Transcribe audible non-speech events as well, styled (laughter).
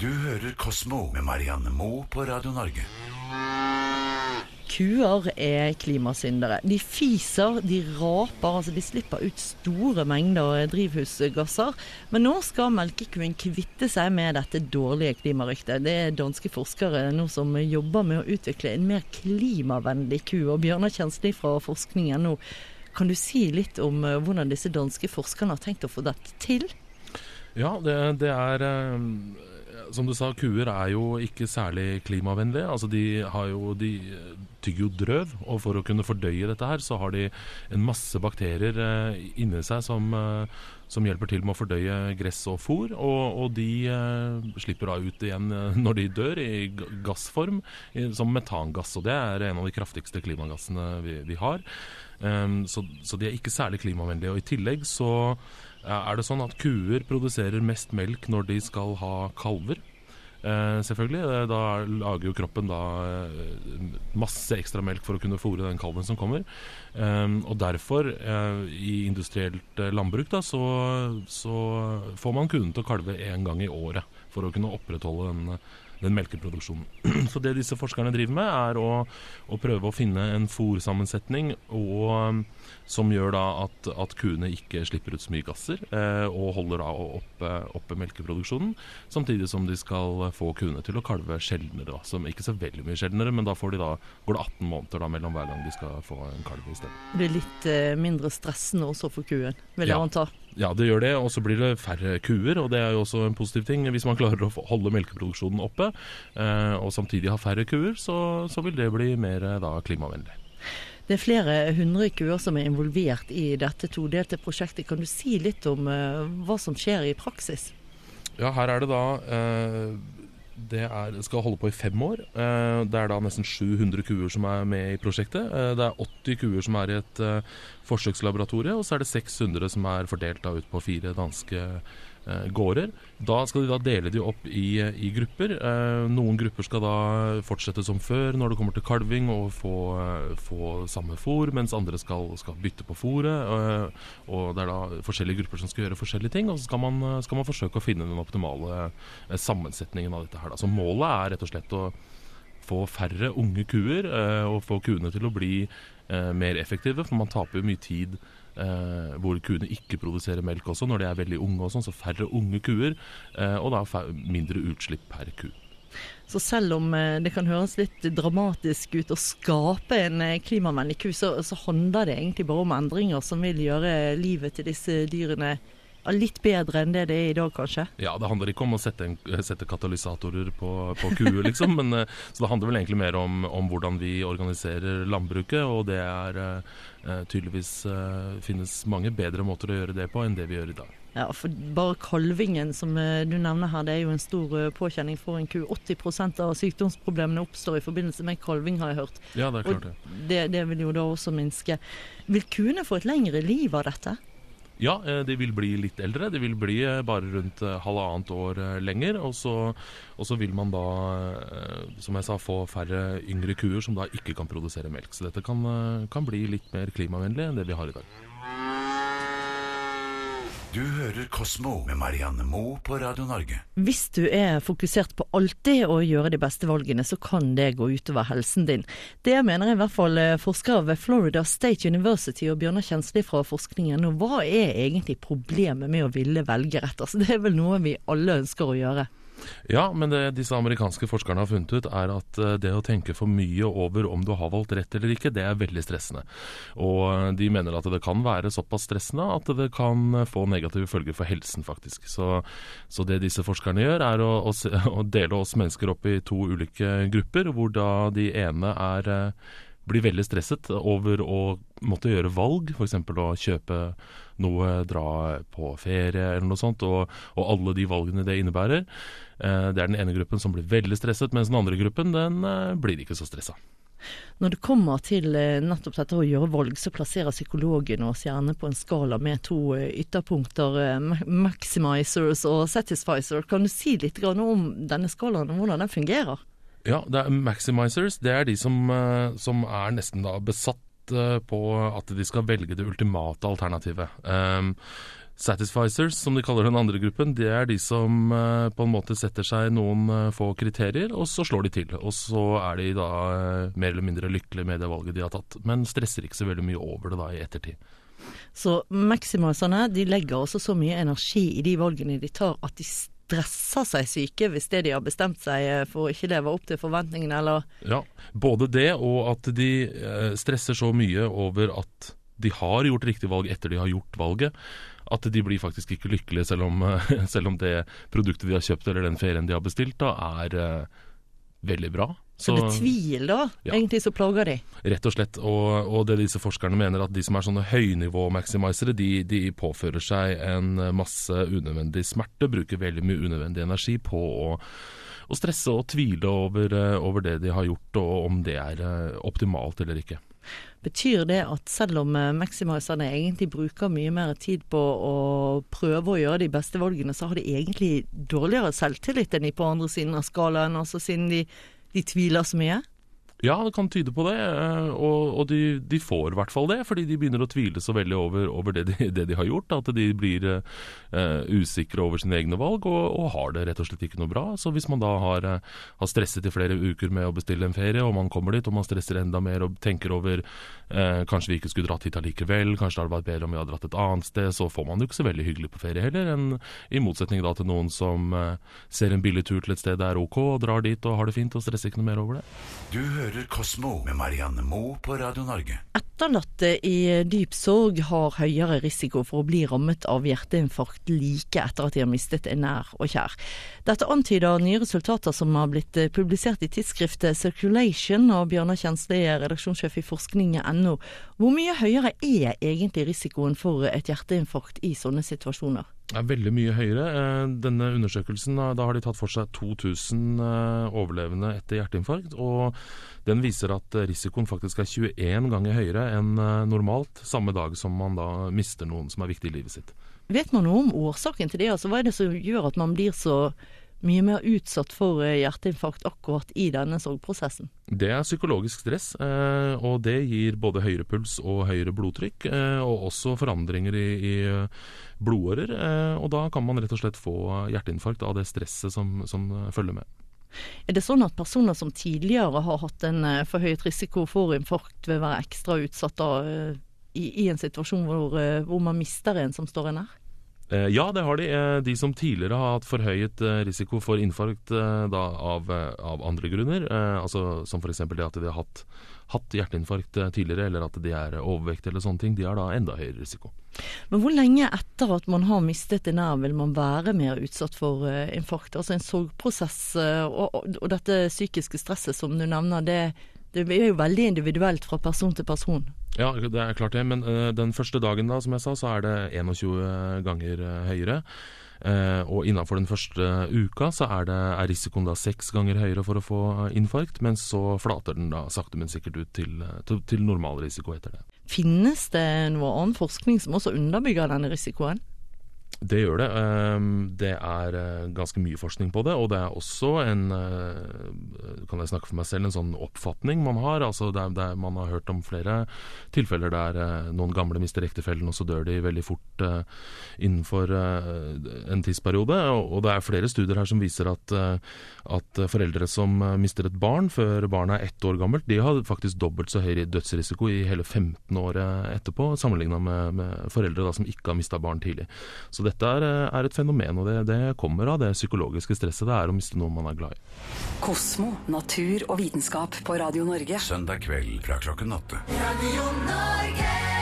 Du hører Kosmo med Marianne Moe på Radio Norge. Kuer er klimasyndere. De fiser, de raper, altså de slipper ut store mengder drivhusgasser. Men nå skal melkekuen kvitte seg med dette dårlige klimaryktet. Det er danske forskere nå som jobber med å utvikle en mer klimavennlig ku. Og Bjørnar Kjensli fra forskningen nå, kan du si litt om eh, hvordan disse danske forskerne har tenkt å få dette til? Ja, det, det er eh, Som du sa, kuer er jo ikke særlig klimavennlige. Altså de har jo de tygger jo drøv, og for å kunne fordøye dette her, så har de en masse bakterier eh, inni seg som, eh, som hjelper til med å fordøye gress og fôr. Og, og de eh, slipper da ut igjen eh, når de dør, i gassform, i, som metangass. Og det er en av de kraftigste klimagassene vi, vi har. Um, så, så de er ikke særlig klimavennlige. Og i tillegg så eh, er det sånn at kuer produserer mest melk når de skal ha kalver. Eh, selvfølgelig. Eh, Da lager jo kroppen da eh, masse ekstra melk for å kunne fôre den kalven som kommer. Og derfor, i industrielt landbruk, da, så, så får man kunden til å kalve én gang i året for å kunne opprettholde den, den melkeproduksjonen. (clears throat) så det disse forskerne driver med, er å, å prøve å finne en fôrsammensetning og, som gjør da at, at kuene ikke slipper ut så mye gasser, eh, og holder da oppe, oppe melkeproduksjonen. Samtidig som de skal få kuene til å kalve sjeldnere, som ikke så veldig mye sjeldnere, men da, får de da går det 18 måneder da mellom hver gang de skal få en kalv i stedet. Det blir litt eh, mindre stressende også for kuen, vil jeg Ja. anta. Ja, det gjør det, og så blir det færre kuer, og det er jo også en positiv ting. Hvis man klarer å holde melkeproduksjonen oppe, eh, og samtidig ha færre kuer, så, så vil det bli mer eh, da klimavennlig. Det er flere hundre kuer som er involvert i dette todelte prosjektet. Kan du si litt om eh, hva som skjer i praksis? Ja, her er det da eh, Det er, skal holde på i fem år. Eh, det er da nesten 700 kuer som er med i prosjektet. Det er 80 kuer som er i et forsøkslaboratorie, og så er det 600 som er fordelt ut på fire danske eh, gårder. Da skal de da dele de opp i, i grupper. Eh, noen grupper skal da fortsette som før når det kommer til kalving og få, eh, få samme fôr, mens andre skal, skal bytte på fôret. Eh, og det er da forskjellige grupper som skal gjøre forskjellige ting, og så skal man, eh, skal man forsøke å finne den optimale eh, sammensetningen av dette her. Da. Så målet er rett og slett å få færre unge kuer, eh, og få kuene til å bli eh, mer effektive, for man taper jo mye tid eh, hvor kuene ikke produserer melk også, når de er veldig unge og sånn, så færre unge kuer, eh, og da mindre utslipp per ku. Så selv om eh, det kan høres litt dramatisk ut å skape en eh, klimavennlig ku, så, så handler det egentlig bare om endringer som vil gjøre livet til disse dyrene litt bedre enn det det er i dag, kanskje. Ja, det handler ikke om å sette, en, sette katalysatorer på, på kuer, liksom. Men, eh, så det handler vel egentlig mer om, om hvordan vi organiserer landbruket. Og det er eh, eh, tydeligvis eh, finnes mange bedre måter å gjøre det på enn det vi gjør i dag. Ja, for Bare kalvingen som eh, du nevner her, det er jo en stor eh, påkjenning for en ku. 80% av sykdomsproblemene oppstår i forbindelse med kalving, har jeg hørt. Ja, det er klart det. det, det vil jo da også minske. Vil kuene få et lengre liv av dette? Ja, eh, de vil bli litt eldre. De vil bli eh, bare rundt eh, halvannet år lenger. Og så, og så vil man da, som jeg sa, få færre yngre kuer som da ikke kan produsere melk. Så dette kan, kan bli litt mer klimavennlig enn det vi har i dag. Du hører Kosmo med Marianne Moe på Radio Norge. Hvis du er fokusert på alltid å gjøre de beste valgene, så kan det gå utover helsen din. Det mener i hvert fall eh, forskere ved Florida State University og Bjørnar Kjensli fra forskningen. Og hva er egentlig problemet med å ville velge rett? Altså, det er vel noe vi alle ønsker å gjøre. Ja, men det disse amerikanske forskerne har funnet ut, er at eh, det å tenke for mye over om du har valgt rett eller ikke, det er veldig stressende. Og eh, de mener at det kan være såpass stressende at det kan eh, få negative følger for helsen, faktisk. Så, så det disse forskerne gjør, er å, å, (laughs) å dele oss mennesker opp i to ulike grupper, hvor da de ene er blir veldig stresset over å måtte gjøre valg, f.eks. å kjøpe noe, dra på ferie eller noe sånt, og, og alle de valgene det innebærer. Eh, det er den ene gruppen som blir veldig stresset, mens den andre gruppen den eh, blir ikke så stressa. Når det kommer til eh, nettopp dette å gjøre valg, så plasserer psykologen oss gjerne på en skala med to ytterpunkter, maximizers og satisfizer. Kan du si litt om denne skalaen og hvordan den fungerer? Ja, det er maximizers. Det er de som, eh, som er nesten da besatt eh, på at de skal velge det ultimate alternativet. Um, Satisficers, som de kaller den andre gruppen, det er de som uh, på en måte setter seg noen uh, få kriterier, og så slår de til. Og så er de da uh, mer eller mindre lykkelige med det valget de har tatt. Men stresser ikke så veldig mye over det da i ettertid. Så maximiserne de legger også så mye energi i de valgene de tar at de stresser seg syke hvis det de har bestemt seg eh, for å ikke leve opp til forventningene, eller Ja, både det og at de eh, stresser så mye over at de har gjort riktig valg etter de har gjort valget, at de blir faktisk ikke lykkelige selv om, (laughs) selv om det produktet de har kjøpt eller den ferien de har bestilt, da er eh, veldig bra. Så det tviler tvil, da, Ja. egentlig, som plager de. Rett og slett. Og, og det disse forskerne mener, at de som er sånne høynivå-maximisere, de, de påfører seg en masse unødvendig smerte, bruker veldig mye unødvendig energi på å, å stresse og tvile over, eh, over det de har gjort, og om det er eh, optimalt eller ikke. Betyr det at selv om eh, maximiserne egentlig bruker mye mer tid på å prøve å gjøre de beste valgene, så har de egentlig dårligere selvtillit enn de på andre siden av skalaen, altså siden de, de tviler så mye? Ja, det kan tyde på det, eh, og, og de, de får i hvert fall det, fordi de begynner å tvile så veldig over, over det, de, det de har gjort, at de blir uh, usikre over sine egne valg og, og har det rett og slett ikke noe bra. Så hvis man da har, uh, har stresset i flere uker med å bestille en ferie, og man kommer dit og man stresser enda mer og tenker over uh, kanskje vi ikke skulle dratt hit allikevel, kanskje det hadde vært bedre om vi hadde dratt et annet sted, så får man jo ikke så veldig hyggelig på ferie heller, enn i motsetning da til noen som ser en billig tur til et sted det er ok, og drar dit og har det fint og stresser ikke noe mer over det. Du hører Kosmo med Marianne Moe på Radio Norge. Etterlatte i dyp sorg har høyere risiko for å bli rammet av hjerteinfarkt like etter at de har mistet en nær og kjær. Dette antyder nye resultater som har blitt eh, publisert i tidsskriftet Circulation av Bjørnar Kjensli, redaksjonssjef i forskning.no. Hvor mye høyere er egentlig risikoen for et hjerteinfarkt i sånne situasjoner? Er veldig mye høyere. Eh, Denne undersøkelsen, da har de tatt for seg 2000 eh, overlevende etter hjerteinfarkt. og Den viser at eh, risikoen faktisk er 21 ganger høyere enn normalt samme dag som man da mister noen som er viktig i livet sitt. Vet man noe om årsaken til det? Altså, hva er det som gjør at man blir så mye mer utsatt for eh, hjerteinfarkt akkurat i denne sorgprosessen? Det er psykologisk stress, eh, og det gir både høyere puls og høyere blodtrykk, eh, og også forandringer i, i blodårer. Og da kan man rett og slett få hjerteinfarkt av det stresset som, som følger med. Er det sånn at personer som tidligere har hatt en forhøyet risiko for infarkt, vil være ekstra utsatt da, i, i en situasjon hvor, hvor man mister en som står en nær? Eh, Ja, det har de. Eh, De som tidligere har hatt forhøyet eh, risiko for infarkt da, av, av andre grunner, altså som f.eks. det at de har hatt, hatt hjerteinfarkt tidligere, eller at de er overvektige eller sånne ting, de har da enda høyere risiko. Men hvor lenge etter at man har mistet en nerv, vil man være mer utsatt for infarkt? Altså en sorgprosess og, og dette psykiske stresset som du nevner, det, det er jo veldig individuelt fra person til person. Ja, det er klart det, men eh, den første dagen da, som jeg sa, så er det 21 ganger eh, høyere. Uh, og innenfor den første uka så er, det, er risikoen da seks ganger høyere for å få infarkt, men så flater den da sakte, men sikkert ut til, til, til normal risiko etter det. Finnes det noe annen forskning som også underbygger denne risikoen? Det gjør det. Ehm, Det er eh, ganske mye forskning på det, og det er også en eh, kan jeg snakke for meg selv, en sånn oppfatning man har. altså det er, det er, Man har hørt om flere tilfeller der eh, noen gamle mister ektefellen, og så dør de veldig fort innenfor en tidsperiode. Og, det er flere studier her som viser at, at foreldre som mister et barn før barnet er ett år gammelt, de har faktisk dobbelt så høy dødsrisiko i hele 15 året etterpå, sammenligna med, med foreldre da, som ikke har mista barn tidlig. Så dette er, er et fenomen, og det, det kommer av det psykologiske stresset det er å miste noen man er glad i. Kosmo, natur og vitenskap på Radio Norge. Søndag kveld fra klokken åtte. Radio Norge.